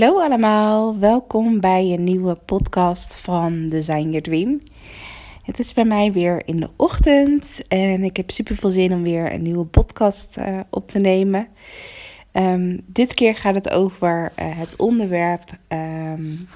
Hallo allemaal, welkom bij een nieuwe podcast van Design Your Dream. Het is bij mij weer in de ochtend en ik heb super veel zin om weer een nieuwe podcast uh, op te nemen. Um, dit keer gaat het over uh, het onderwerp um,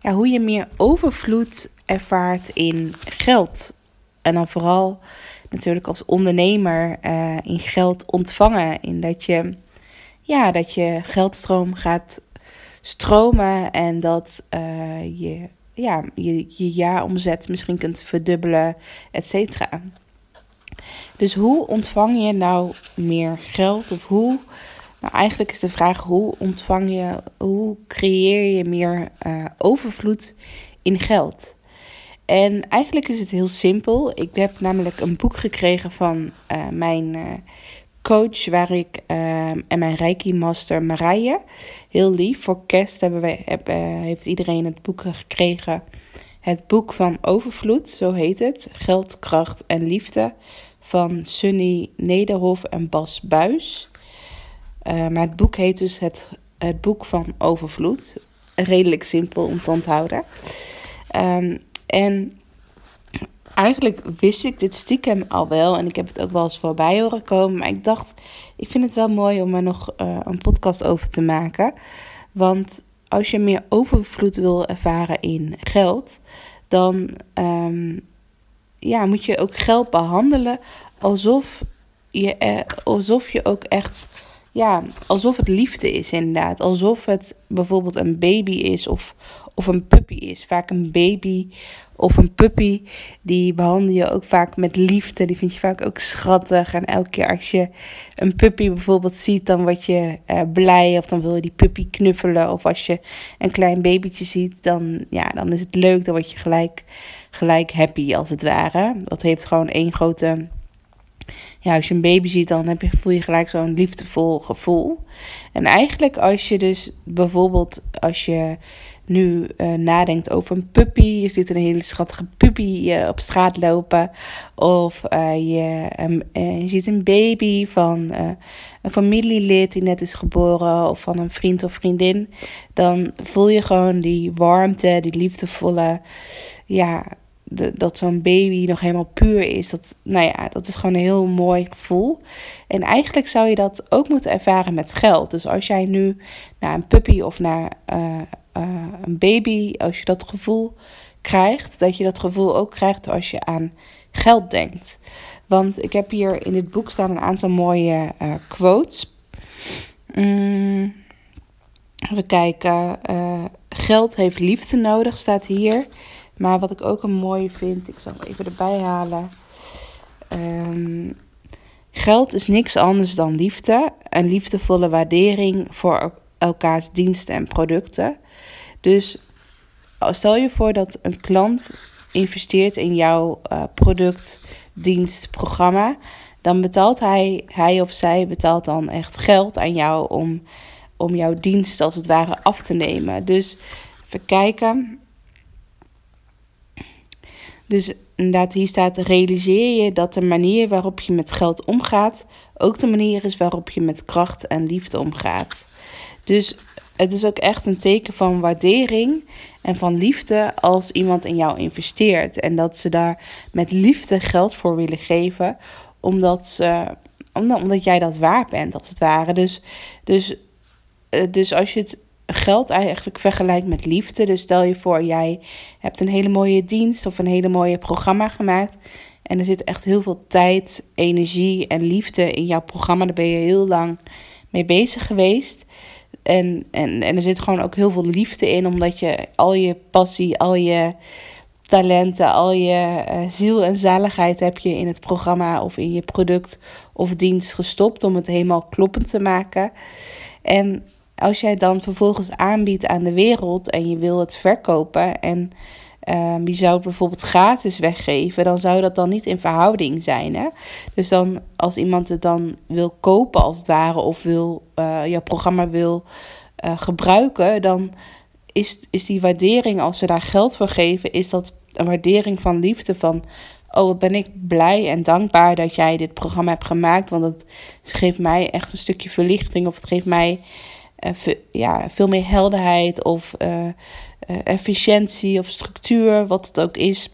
ja, hoe je meer overvloed ervaart in geld. En dan vooral natuurlijk als ondernemer uh, in geld ontvangen. In dat je, ja, dat je geldstroom gaat stromen en dat je, ja, je, je jaaromzet misschien kunt verdubbelen, et cetera. Dus hoe ontvang je nou meer geld of hoe nou, eigenlijk is de vraag hoe ontvang je, hoe creëer je meer uh, overvloed in geld? En eigenlijk is het heel simpel. Ik heb namelijk een boek gekregen van uh, mijn coach, waar ik en mijn Reiki Master Marije. Heel lief. Voor kerst hebben wij, heb, heeft iedereen het boek gekregen. Het boek van overvloed, zo heet het. Geld, kracht en liefde. Van Sunny Nederhof en Bas Buis. Uh, maar het boek heet dus het, het Boek van Overvloed. Redelijk simpel om te onthouden. Um, en eigenlijk wist ik dit stiekem al wel. En ik heb het ook wel eens voorbij horen komen. Maar ik dacht, ik vind het wel mooi om er nog uh, een podcast over te maken. Want als je meer overvloed wil ervaren in geld, dan um, ja, moet je ook geld behandelen alsof je, alsof je ook echt ja, alsof het liefde is inderdaad. Alsof het bijvoorbeeld een baby is of, of een puppy is. Vaak een baby of een puppy, die behandel je ook vaak met liefde. Die vind je vaak ook schattig. En elke keer als je een puppy bijvoorbeeld ziet, dan word je uh, blij. Of dan wil je die puppy knuffelen. Of als je een klein babytje ziet, dan, ja, dan is het leuk. Dan word je gelijk, gelijk happy als het ware. Dat heeft gewoon één grote ja, als je een baby ziet, dan heb je, voel je gelijk zo'n liefdevol gevoel. En eigenlijk als je dus bijvoorbeeld, als je nu uh, nadenkt over een puppy, je ziet een hele schattige puppy uh, op straat lopen. Of uh, je, je ziet een baby van een familielid die net is geboren, of van een vriend of vriendin. Dan voel je gewoon die warmte, die liefdevolle, ja, dat zo'n baby nog helemaal puur is. Dat, nou ja, dat is gewoon een heel mooi gevoel. En eigenlijk zou je dat ook moeten ervaren met geld. Dus als jij nu naar een puppy of naar uh, uh, een baby, als je dat gevoel krijgt, dat je dat gevoel ook krijgt als je aan geld denkt. Want ik heb hier in dit boek staan een aantal mooie uh, quotes. Mm, even kijken. geld heeft liefde nodig, staat hier. Maar wat ik ook een mooie vind, ik zal even erbij halen. Um, geld is niks anders dan liefde. Een liefdevolle waardering voor elkaars diensten en producten. Dus stel je voor dat een klant investeert in jouw uh, product, dienst, programma. Dan betaalt hij, hij of zij betaalt dan echt geld aan jou om, om jouw dienst als het ware af te nemen. Dus even kijken. Dus inderdaad, hier staat: realiseer je dat de manier waarop je met geld omgaat ook de manier is waarop je met kracht en liefde omgaat. Dus het is ook echt een teken van waardering en van liefde als iemand in jou investeert. En dat ze daar met liefde geld voor willen geven, omdat, omdat, omdat jij dat waard bent, als het ware. Dus, dus, eh, dus als je het geld eigenlijk vergelijkt met liefde. Dus stel je voor, jij hebt een hele mooie dienst of een hele mooie programma gemaakt. En er zit echt heel veel tijd, energie en liefde in jouw programma. Daar ben je heel lang mee bezig geweest. En, en, en er zit gewoon ook heel veel liefde in, omdat je al je passie, al je, talenten, al je uh, ziel en zaligheid heb je in het programma of in je product of dienst gestopt om het helemaal kloppend te maken. En als jij dan vervolgens aanbiedt aan de wereld en je wil het verkopen en um, je zou het bijvoorbeeld gratis weggeven, dan zou dat dan niet in verhouding zijn. Hè? Dus dan als iemand het dan wil kopen als het ware of wil, uh, jouw programma wil uh, gebruiken, dan is, is die waardering, als ze daar geld voor geven, is dat een waardering van liefde van... Oh, ben ik blij en dankbaar dat jij dit programma hebt gemaakt. Want het geeft mij echt een stukje verlichting. Of het geeft mij ja, veel meer helderheid. Of uh, uh, efficiëntie of structuur. Wat het ook is.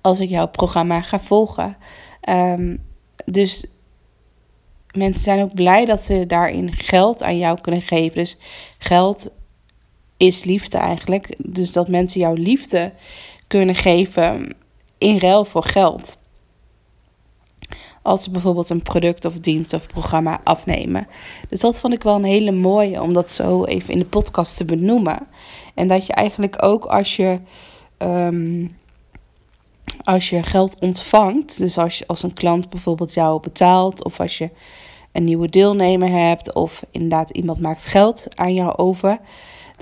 Als ik jouw programma ga volgen. Um, dus mensen zijn ook blij dat ze daarin geld aan jou kunnen geven. Dus geld is liefde eigenlijk. Dus dat mensen jouw liefde kunnen geven in ruil voor geld. Als ze bijvoorbeeld een product of dienst of programma afnemen. Dus dat vond ik wel een hele mooie om dat zo even in de podcast te benoemen. En dat je eigenlijk ook als je, um, als je geld ontvangt, dus als, je, als een klant bijvoorbeeld jou betaalt, of als je een nieuwe deelnemer hebt, of inderdaad iemand maakt geld aan jou over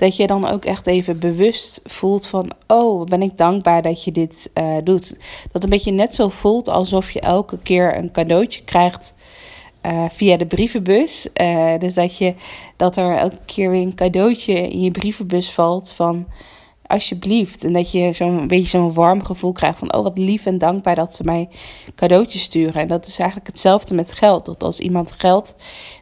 dat je dan ook echt even bewust voelt van, oh, ben ik dankbaar dat je dit uh, doet. Dat een beetje net zo voelt alsof je elke keer een cadeautje krijgt uh, via de brievenbus. Uh, dus dat, je, dat er elke keer weer een cadeautje in je brievenbus valt van alsjeblieft. En dat je zo'n beetje zo'n warm gevoel krijgt van, oh wat lief en dankbaar dat ze mij cadeautjes sturen. En dat is eigenlijk hetzelfde met geld. Dat als iemand geld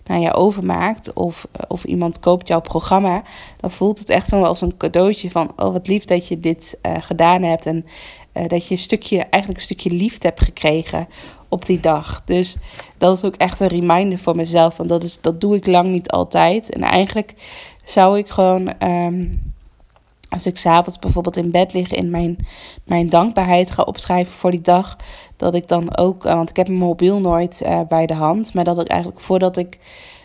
naar je overmaakt of, of iemand koopt jouw programma, dan voelt het echt zo als een cadeautje van, oh wat lief dat je dit uh, gedaan hebt. En uh, dat je een stukje, eigenlijk een stukje liefde hebt gekregen op die dag. Dus dat is ook echt een reminder voor mezelf. Want dat, is, dat doe ik lang niet altijd. En eigenlijk zou ik gewoon um, als ik s'avonds bijvoorbeeld in bed lig en mijn, mijn dankbaarheid ga opschrijven voor die dag, dat ik dan ook, eh, want ik heb mijn mobiel nooit uh, bij de hand, maar dat ik eigenlijk voordat ik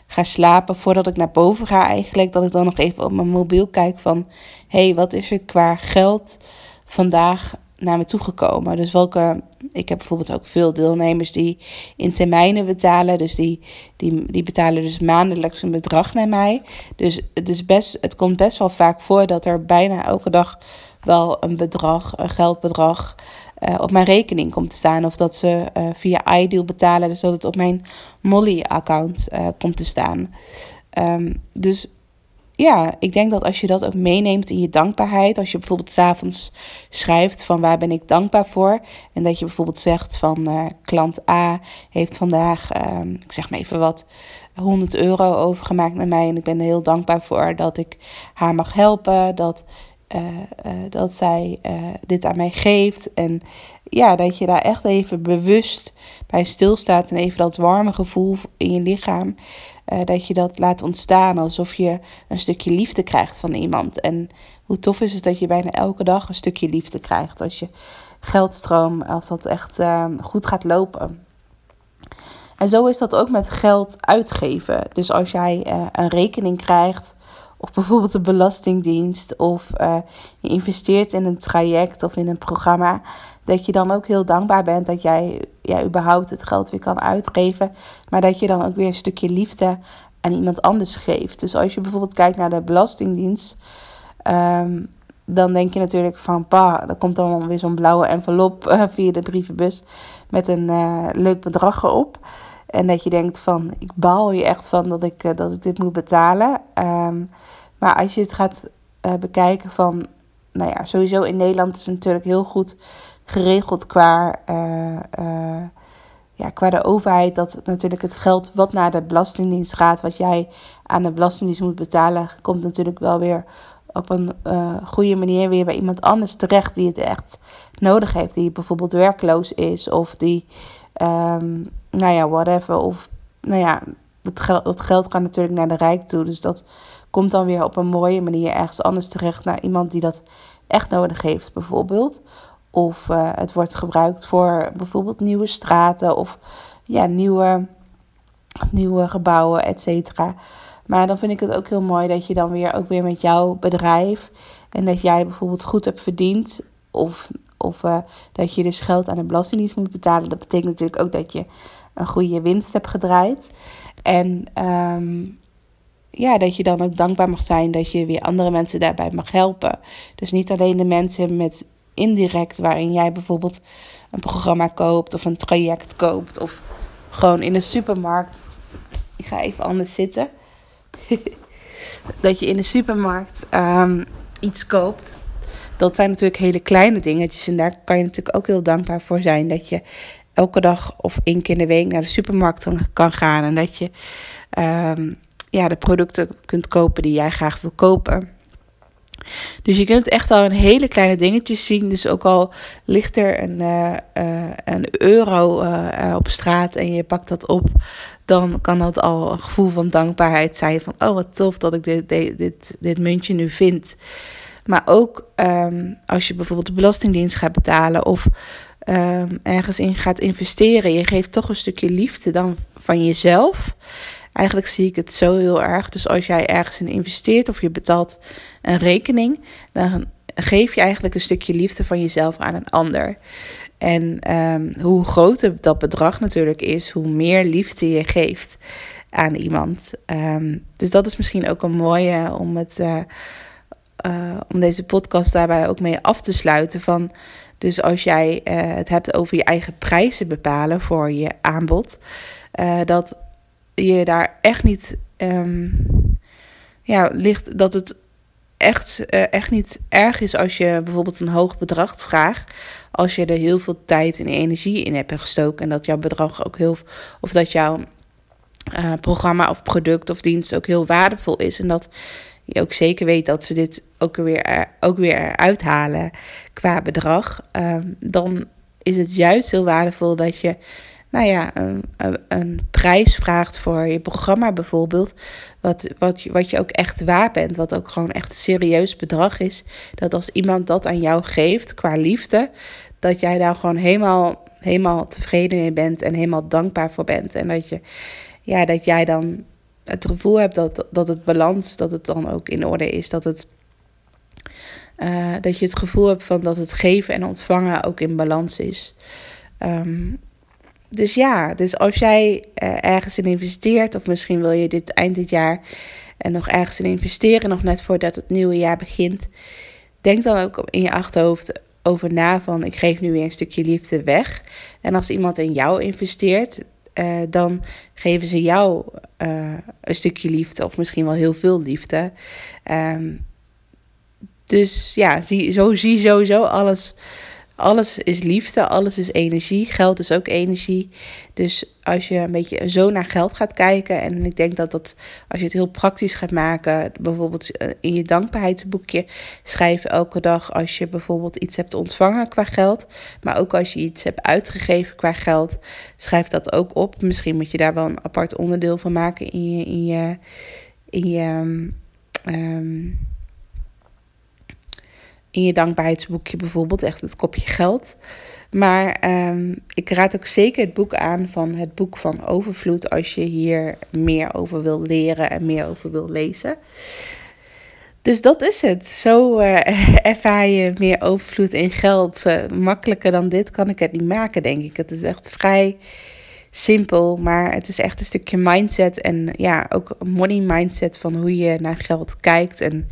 ga slapen, voordat ik naar boven ga eigenlijk, dat ik dan nog even op mijn mobiel kijk van, hé, hey, wat is er qua geld vandaag naar me toegekomen. Dus welke, ik heb bijvoorbeeld ook veel deelnemers die in termijnen betalen. Dus die, die, die betalen dus maandelijks een bedrag naar mij. Dus het, is best, het komt best wel vaak voor dat er bijna elke dag wel een bedrag, een geldbedrag uh, op mijn rekening komt te staan. Of dat ze uh, via iDeal betalen, dus dat het op mijn Molly-account uh, komt te staan. Um, dus ja, ik denk dat als je dat ook meeneemt in je dankbaarheid, als je bijvoorbeeld s'avonds schrijft van waar ben ik dankbaar voor, en dat je bijvoorbeeld zegt van uh, klant A heeft vandaag, uh, ik zeg maar even wat, 100 euro overgemaakt naar mij en ik ben er heel dankbaar voor dat ik haar mag helpen, dat, uh, dat zij dit aan mij geeft en ja, dat je daar echt even bewust bij stilstaat en even dat warme gevoel in je lichaam. Uh, dat je dat laat ontstaan alsof je een stukje liefde krijgt van iemand. En hoe tof is het dat je bijna elke dag een stukje liefde krijgt als je geldstroom, als dat echt uh, goed gaat lopen. En zo is dat ook met geld uitgeven. Dus als jij uh, een rekening krijgt, of bijvoorbeeld een belastingdienst, of je investeert in een traject of in een programma, dat je dan ook heel dankbaar bent dat jij ja, überhaupt het geld weer kan uitgeven. Maar dat je dan ook weer een stukje liefde aan iemand anders geeft. Dus als je bijvoorbeeld kijkt naar de Belastingdienst. Um, dan denk je natuurlijk van, pa, er komt dan weer zo'n blauwe envelop uh, via de brievenbus met een uh, leuk bedrag erop. En dat je denkt van, ik baal je echt van dat ik, uh, dat ik dit moet betalen. Um, maar als je het gaat bekijken van, nou ja, sowieso in Nederland is het natuurlijk heel goed geregeld qua, uh, uh, ja, qua de overheid. Dat natuurlijk het geld wat naar de Belastingdienst gaat, wat jij aan de Belastingdienst moet betalen, komt natuurlijk wel weer op een uh, goede manier weer bij iemand anders terecht die het echt nodig heeft. Die bijvoorbeeld werkloos is of die, um, nou ja, whatever. Of, nou ja, dat geld, dat geld gaat natuurlijk naar de rijk toe. Dus dat komt dan weer op een mooie manier ergens anders terecht naar iemand die dat echt nodig heeft, bijvoorbeeld. Of uh, het wordt gebruikt voor bijvoorbeeld nieuwe straten of ja, nieuwe, nieuwe gebouwen, et cetera. Maar dan vind ik het ook heel mooi dat je dan weer ook weer met jouw bedrijf en dat jij bijvoorbeeld goed hebt verdiend of, of uh, dat je dus geld aan de belastingdienst moet betalen. Dat betekent natuurlijk ook dat je een goede winst hebt gedraaid. En um, ja, dat je dan ook dankbaar mag zijn dat je weer andere mensen daarbij mag helpen. Dus niet alleen de mensen met indirect, waarin jij bijvoorbeeld een programma koopt of een traject koopt of gewoon in de supermarkt. Ik ga even anders zitten. dat je in de supermarkt um, iets koopt. Dat zijn natuurlijk hele kleine dingetjes. En daar kan je natuurlijk ook heel dankbaar voor zijn. Dat je elke dag of één keer in de week naar de supermarkt kan gaan. En dat je um, ja, de producten kunt kopen die jij graag wil kopen. Dus je kunt echt al een hele kleine dingetjes zien. Dus ook al ligt er een, uh, uh, een euro uh, op straat en je pakt dat op, dan kan dat al een gevoel van dankbaarheid zijn. Van oh wat tof dat ik dit, dit, dit, muntje nu vind. Maar ook um, als je bijvoorbeeld de Belastingdienst gaat betalen of um, ergens in gaat investeren, je geeft toch een stukje liefde dan van jezelf. Eigenlijk zie ik het zo heel erg. Dus als jij ergens in investeert of je betaalt een rekening, dan geef je eigenlijk een stukje liefde van jezelf aan een ander. En um, hoe groter dat bedrag natuurlijk is, hoe meer liefde je geeft aan iemand. Um, dus dat is misschien ook een mooie om, het, uh, uh, om deze podcast daarbij ook mee af te sluiten. Van, dus als jij uh, het hebt over je eigen prijzen bepalen voor je aanbod, dat je daar echt niet. Um, ja, ligt dat het echt, uh, echt niet erg is als je bijvoorbeeld een hoog bedrag vraagt. Als je er heel veel tijd en energie in hebt gestoken. En dat jouw bedrag ook heel. Of dat jouw uh, programma of product of dienst ook heel waardevol is. En dat je ook zeker weet dat ze dit ook weer, ook weer uithalen qua bedrag. Um, dan is het juist heel waardevol dat je nou ja, een, een, prijs vraagt voor je programma bijvoorbeeld, wat, wat, wat je ook echt waar bent, wat ook gewoon echt een serieus bedrag is, dat als iemand dat aan jou geeft qua liefde, dat jij daar gewoon helemaal, helemaal tevreden mee bent en helemaal dankbaar voor bent. En dat, je, ja, dat jij dan het gevoel hebt dat, dat het balans, dat het dan ook in orde is, dat het... Uh, dat je het gevoel hebt van dat het geven en ontvangen ook in balans is. Um, dus ja, dus als jij uh, ergens in investeert, of misschien wil je dit eind dit jaar en nog ergens in investeren, nog net voordat het nieuwe jaar begint, denk dan ook in je achterhoofd over na van ik geef nu weer een stukje liefde weg. En als iemand in jou investeert, uh, dan geven ze jou een stukje liefde, of misschien wel heel veel liefde. Um, dus ja, zie, zo zie sowieso alles alles is liefde, alles is energie. Geld is ook energie. Dus als je een beetje zo naar geld gaat kijken, en ik denk dat dat als je het heel praktisch gaat maken, bijvoorbeeld eh, in je dankbaarheidsboekje schrijven elke dag als je bijvoorbeeld iets hebt ontvangen qua geld, maar ook als je iets hebt uitgegeven qua geld, schrijf dat ook op. Misschien moet je daar wel een apart onderdeel van maken in je. In je, in je um, in je dankbaarheidsboekje bijvoorbeeld, echt het kopje geld. Maar um, ik raad ook zeker het boek aan van het boek van Overvloed als je hier meer over wil leren en meer over wil lezen. Dus dat is het. Zo uh, ervaar je meer overvloed in geld. Uh, makkelijker dan dit kan ik het niet maken, denk ik. Het is echt vrij simpel, maar het is echt een stukje mindset en ja, ook money mindset van hoe je naar geld kijkt en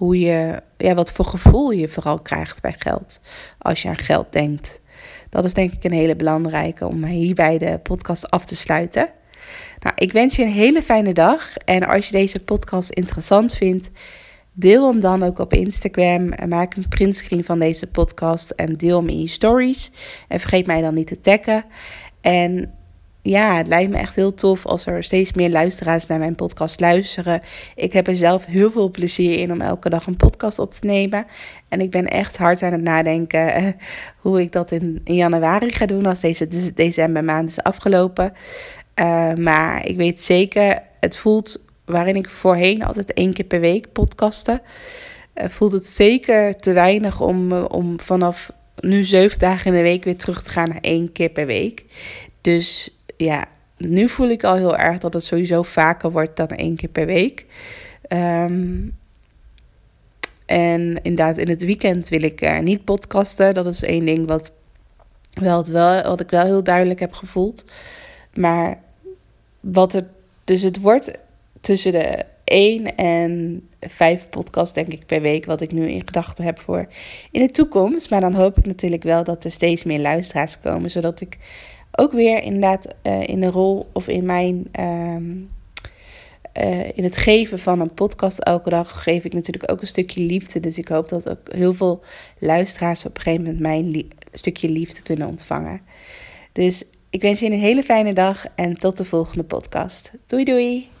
hoe je, ja, wat voor gevoel je vooral krijgt bij geld als je aan geld denkt. Dat is denk ik een hele belangrijke om hierbij de podcast af te sluiten. Nou, ik wens je een hele fijne dag. En als je deze podcast interessant vindt, deel hem dan ook op Instagram. Maak een printscreen van deze podcast en deel hem in je stories. En vergeet mij dan niet te taggen. En ja, het lijkt me echt heel tof als er steeds meer luisteraars naar mijn podcast luisteren. Ik heb er zelf heel veel plezier in om elke dag een podcast op te nemen. En ik ben echt hard aan het nadenken eh, hoe ik dat in, januari ga doen als deze decembermaand is afgelopen. Uh, maar ik weet zeker, het voelt waarin ik voorheen altijd één keer per week podcasten. Uh, voelt het zeker te weinig om, om vanaf nu zeven dagen in de week weer terug te gaan naar één keer per week. Dus ja, nu voel ik al heel erg dat het sowieso vaker wordt dan één keer per week. Um, En inderdaad, in het weekend wil ik uh, niet podcasten. Dat is één ding wat, wel, wel, wat ik wel heel duidelijk heb gevoeld. Maar wat er. Dus het wordt tussen de 1 en 5 podcasts, denk ik, per week. Wat ik nu in gedachten heb voor in de toekomst. Maar dan hoop ik natuurlijk wel dat er steeds meer luisteraars komen. Zodat ik ook weer inderdaad uh, in de rol of in mijn. Um, uh, in het geven van een podcast elke dag geef ik natuurlijk ook een stukje liefde. Dus ik hoop dat ook heel veel luisteraars op een gegeven moment mijn stukje liefde kunnen ontvangen. Dus ik wens je een hele fijne dag en tot de volgende podcast. Doei doei!